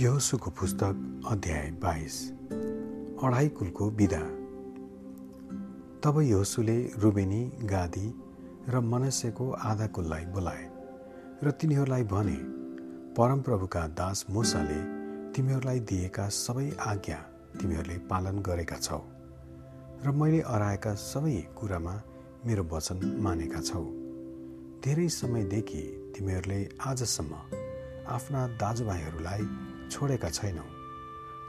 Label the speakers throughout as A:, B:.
A: यहोसुको पुस्तक अध्याय बाइस अढाई कुलको विदा। तब यहोसुले रुबेनी गादी र मनस्यको आधा कुललाई बोलाए र तिनीहरूलाई भने परमप्रभुका दास मुसाले तिमीहरूलाई दिएका सबै आज्ञा तिमीहरूले पालन गरेका छौ र मैले अराएका सबै कुरामा मेरो वचन मानेका छौ। धेरै समयदेखि तिमीहरूले आजसम्म आफ्ना दाजुभाइहरूलाई छोडेका छैनौ।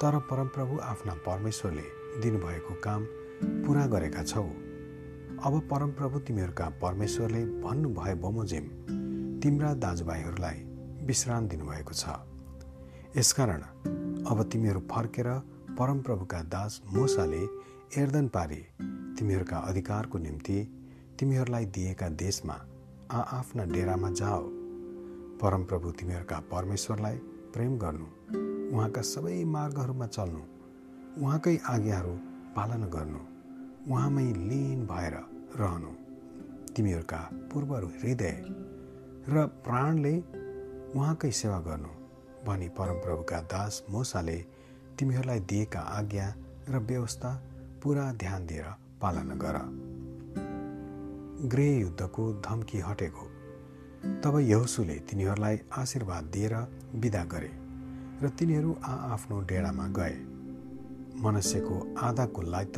A: तर परमप्रभु आफ्ना परमेश्वरले दिनुभएको काम पुरा गरेका छौ। अब परमप्रभु तिमीहरूका परमेश्वरले भन्नुभए बमोजिम तिम्रा दाजुभाइहरूलाई विश्राम दिनुभएको छ। यसकारण अब तिमीहरू फर्केर परमप्रभुका दास मोसाले एर्दन पारी। तिमीहरूका अधिकारको निम्ति तिमीहरूलाई दिएका देशमा आआफ्ना डेरामा जाओ। परमप्रभु तिमीहरूका परमेश्वरलाई प्रेम गर्नु उहाँका सबै मार्गहरूमा चल्नु उहाँकै आज्ञाहरू पालन गर्नु उहाँमै लिन भएर रहनु तिमीहरूका पूर्व हृदय र प्राणले उहाँकै सेवा गर्नु भनी परमप्रभुका दास मोसाले तिमीहरूलाई दिएका आज्ञा र व्यवस्था पुरा ध्यान दिएर पालना गर। गृह युद्धको धम्की हटेको तब यहोसुले तिनीहरूलाई आशीर्वाद दिएर विदा गरे र तिनीहरू आआफ्नो डेडामा गए। मनुष्यको आधा कुललाई त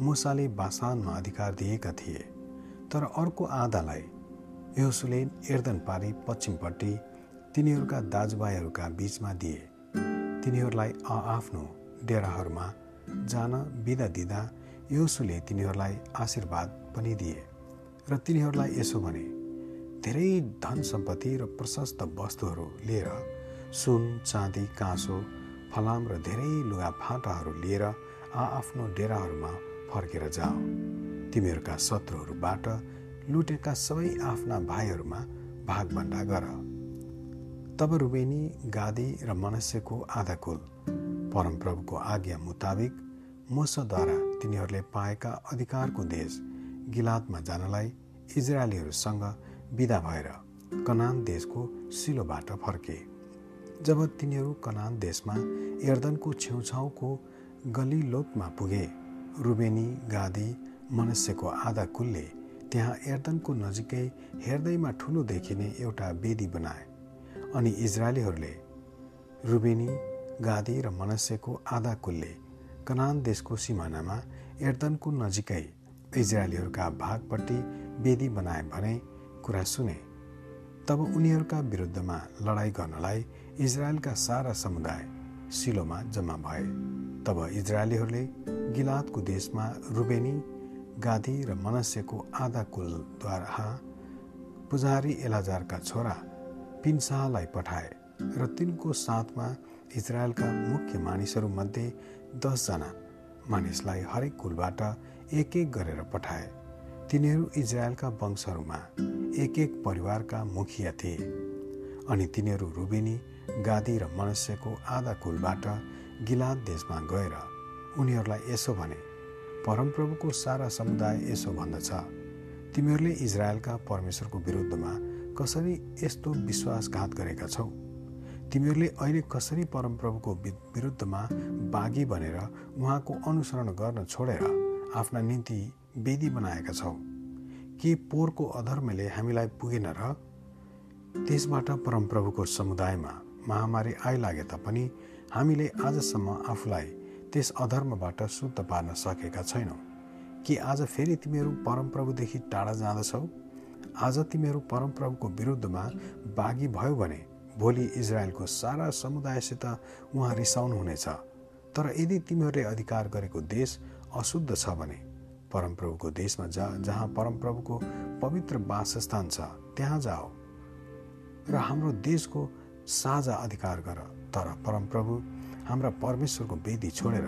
A: मुसाले बासानमा अधिकार दिएका थिए तर अर्को आधालाई यहोसुले एर्दन पारी पश्चिमपट्टि तिनीहरूका दाजुभाइहरूका बिचमा दिए। तिनीहरूलाई आआफ्नो डेराहरूमा जान बिदा दिँदा योसुले तिनीहरूलाई आशीर्वाद पनि दिए र तिनीहरूलाई यसो भने धेरै धन सम्पत्ति र प्रशस्त वस्तुहरू लिएर सुन चाँदी काँसो फलाम र धेरै लुगाफाटाहरू लिएर आआफ्नो डेराहरूमा फर्केर जाओ। तिमीहरूका शत्रुहरूबाट लुटेका सबै आफ्ना भाइहरूमा भागभन्डा गर। तब रुबेनी गादी र मनुष्यको आधा कुल परमप्रभुको आज्ञा मुताबिक मोसद्वारा तिनीहरूले पाएका अधिकारको देश गिलातमा जानलाई इजरायलीहरूसँग विदा भएर कनान देशको सिलोबाट फर्के। जब तिनीहरू कनान देशमा एर्दनको छेउछाउको गलिलोकमा पुगे रुबेनी गादी मनुष्यको आधा कुलले त्यहाँ एर्दनको नजिकै हेर्दैमा ठुलो देखिने एउटा वेदी बनाए अनि इजरायलीहरूले रुबेनी गादी र मनुष्यको आधा कुलले कनान देशको सिमानामा एर्दनको नजिकै इजरायलीहरूका भागपट्टि वेदी बनाए भने कुरा सुने। तब उनीहरूका विरुद्धमा लडाइँ गर्नलाई इजरायलका सारा समुदाय सिलोमा जम्मा भए। तब इजरायलीहरूले गिलातको देशमा रुबेनी गादी र मनस्यको आधा कुलद्वारा पुजारी एलाजारका छोरा पिन्साहलाई पठाए र तिनको साथमा इजरायलका मुख्य मानिसहरूमध्ये दसजना मानिसलाई हरेक कुलबाट एक एक गरेर पठाए। तिनीहरू इजरायलका वंशहरूमा एक एक परिवारका मुखिया थिए अनि तिनीहरू रुबेनी गादी र मनुष्यको आधा कुलबाट गिलाद देशमा गएर उनीहरूलाई यसो भने परमप्रभुको सारा समुदाय यसो भन्दछ। तिमीहरूले इजरायलका परमेश्वरको विरुद्धमा कसरी यस्तो विश्वासघात गरेका छौ? तिमीहरूले अहिले कसरी परमप्रभुको विरुद्धमा बाघी बनेर उहाँको अनुसरण गर्न छोडेर आफ्ना निम्ति वेदी बनाएका छौ। के पोहोरको अधर्मले हामीलाई पुगेन र त्यसबाट परमप्रभुको समुदायमा महामारी आइलागे तापनि हामीले आजसम्म आफूलाई त्यस अधर्मबाट शुद्ध पार्न सकेका छैनौँ। कि आज फेरि तिमीहरू परमप्रभुदेखि टाढा जाँदछौ? आज तिमीहरू परमप्रभुको विरुद्धमा बाघी भयो भने भोलि इजरायलको सारा समुदायसित उहाँ रिसाउनुहुनेछ। तर यदि तिमीहरूले अधिकार गरेको देश अशुद्ध छ भने परमप्रभुको देशमा जा जहाँ परमप्रभुको पवित्र वासस्थान छ त्यहाँ जाओ र हाम्रो देशको साझा अधिकार गर। तर परमप्रभु हाम्रा परमेश्वरको वेदी छोडेर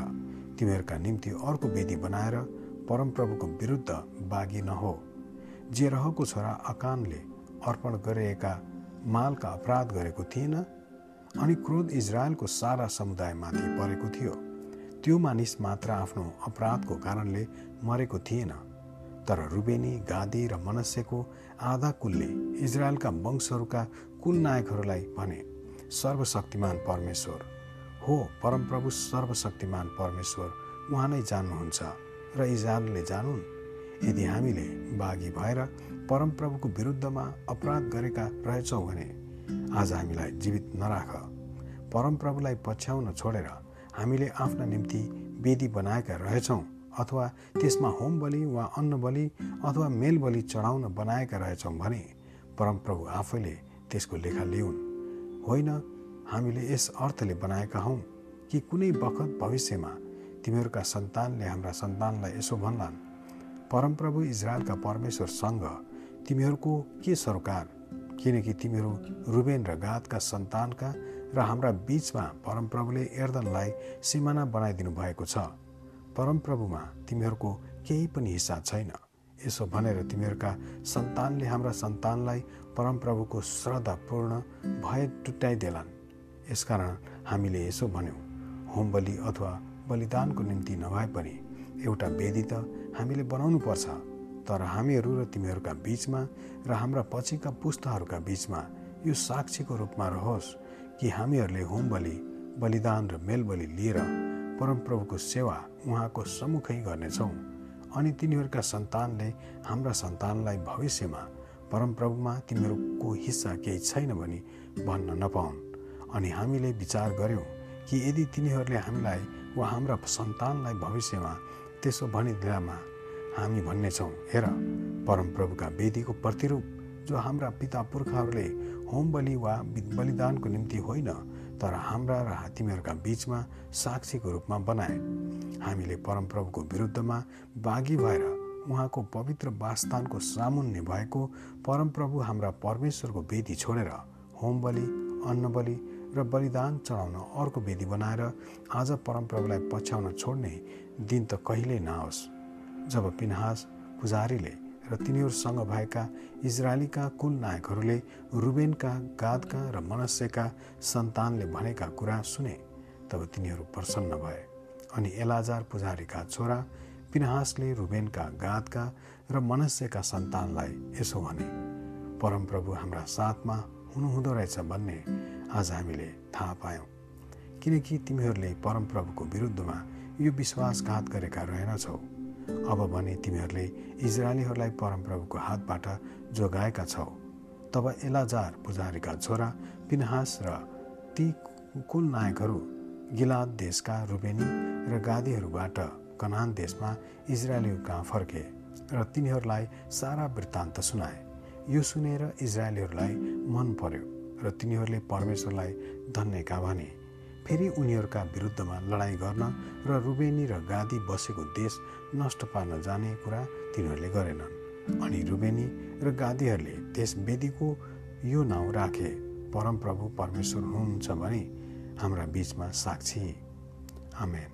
A: तिमीहरूका निम्ति अर्को वेदी बनाएर परमप्रभुको विरुद्ध बाघी नहो। जे रहको छोरा अकानले अर्पण गरिएका मालका अपराध गरेको थिएन अनि क्रोध इजरायलको सारा समुदायमाथि परेको थियो। त्यो मानिस मात्र आफ्नो अपराधको कारणले मरेको थिएन। तर रुबेनी गादी र मनस्यको आधा कुलले इजरायलका वंशहरूका कुल नायकहरूलाई भने सर्वशक्तिमान परमेश्वर। हो परमप्रभु सर्वशक्तिमान परमेश्वर उहाँ नै जान्नुहुन्छ र इजरायलले जानुन्। यदि हामीले बाघी भएर परमप्रभुको विरुद्धमा अपराध गरेका रहेछौँ भने आज हामीलाई जीवित नराख। परमप्रभुलाई पछ्याउन छोडेर हामीले आफ्ना निम्ति वेदी बनाएका रहेछौँ अथवा त्यसमा होम बलि वा अन्न बलि अथवा मेल बलि चढाउन बनाएका रहेछौँ भने परमप्रभु आफैले त्यसको लेखा लिउन्। होइन हामीले यस अर्थले बनाएका हौँ कि कुनै बखत भविष्यमा तिमीहरूका सन्तानले हाम्रा सन्तानलाई यसो भन्लान् परमप्रभु इजरायलका परमेश्वरसँग तिमीहरूको के सरोकार? किनकि तिमीहरू रुबेन र गातका सन्तानका र हाम्रा बिचमा परमप्रभुले एर्दनलाई सिमाना बनाइदिनु भएको छ। परमप्रभुमा तिमीहरूको केही पनि हिस्सा छैन। यसो भनेर तिमीहरूका सन्तानले हाम्रा सन्तानलाई परमप्रभुको श्रद्धापूर्ण भय टुट्याइदेलान्। यसकारण हामीले यसो भन्यौँ होम बलि अथवा बलिदानको निम्ति नभए पनि एउटा वेदी त हामीले बनाउनु पर्छ तर हामीहरू र तिमीहरूका बिचमा र हाम्रा पछिका पुस्ताहरूका बिचमा यो साक्षीको रूपमा रहोस्। कि हामीहरूले होम बलि बलिदान र मेलबलि लिएर परमप्रभुको सेवा उहाँको सम्मुखै गर्नेछौँ अनि तिनीहरूका सन्तानले हाम्रा सन्तानलाई भविष्यमा परमप्रभुमा तिमीहरूको हिस्सा केही छैन भनी भन्न नपाउन् अनि हामीले विचार गऱ्यौँ कि यदि तिनीहरूले हामीलाई वा हाम्रा सन्तानलाई भविष्यमा त्यसो भनिदिलामा हामी भन्नेछौँ हेर परमप्रभुका वेदीको प्रतिरूप जो हाम्रा पिता पुर्खाहरूले होम बलि वा बलिदानको निम्ति होइन तर हाम्रा र तिमीहरूका बिचमा साक्षीको रूपमा बनाए। हामीले परमप्रभुको विरुद्धमा बाघी भएर उहाँको पवित्र वासस्थानको सामुन्ने भएको परमप्रभु हाम्रा परमेश्वरको वेदी छोडेर होम बलि अन्न बलि र बलिदान चढाउन अर्को वेदी बनाएर आज परमप्रभुलाई पछ्याउन छोड्ने दिन त कहिल्यै नआओस् जब पिनहास पुजारीले र तिनीहरूसँग भएका इजरायलीका कुल नायकहरूले रुबेनका गादका र मनस्यका सन्तानले भनेका कुरा सुने तब तिनीहरू प्रसन्न भए। अनि एलाजार पुजारीका छोरा पिनहासले रुबेनका गादका र मनस्यका सन्तानलाई यसो भने परमप्रभु हाम्रा साथमा हुनुहुँदो रहेछ भन्ने आज हामीले थाहा पायौँ। किनकि तिमीहरूले परमप्रभुको विरुद्धमा यो विश्वासघात गरेका रहेनछौ। अब भने तिमीहरूले इजरायलीहरूलाई परमप्रभुको हातबाट जोगाएका छौ। तब एलाजार पुजारीका छोरा पिनहास र ती कुल नायकहरू गिलाद देशका रुबेनी र गादीहरूबाट कनान देशमा इजरायलीहरू कहाँ फर्के र तिनीहरूलाई सारा वृत्तान्त सुनाए। यो सुनेर इजरायलीहरूलाई मन पर्यो र तिनीहरूले परमेश्वरलाई धन्यका भने। फेरि उनीहरूका विरुद्धमा लडाइँ गर्न र रुबेनी र गादी बसेको देश नष्ट पार्न जाने कुरा तिनीहरूले गरेनन्। अनि रुबेनी र गादीहरूले त्यस वेदीको यो नाउँ राखे परमप्रभु परमेश्वर हुनुहुन्छ भने हाम्रा बिचमा साक्षी। आमेन।